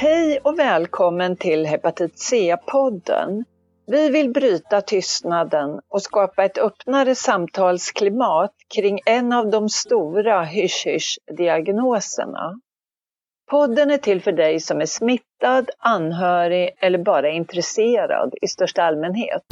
Hej och välkommen till Hepatit C-podden. Vi vill bryta tystnaden och skapa ett öppnare samtalsklimat kring en av de stora hysch-hysch-diagnoserna. Podden är till för dig som är smittad, anhörig eller bara intresserad i största allmänhet.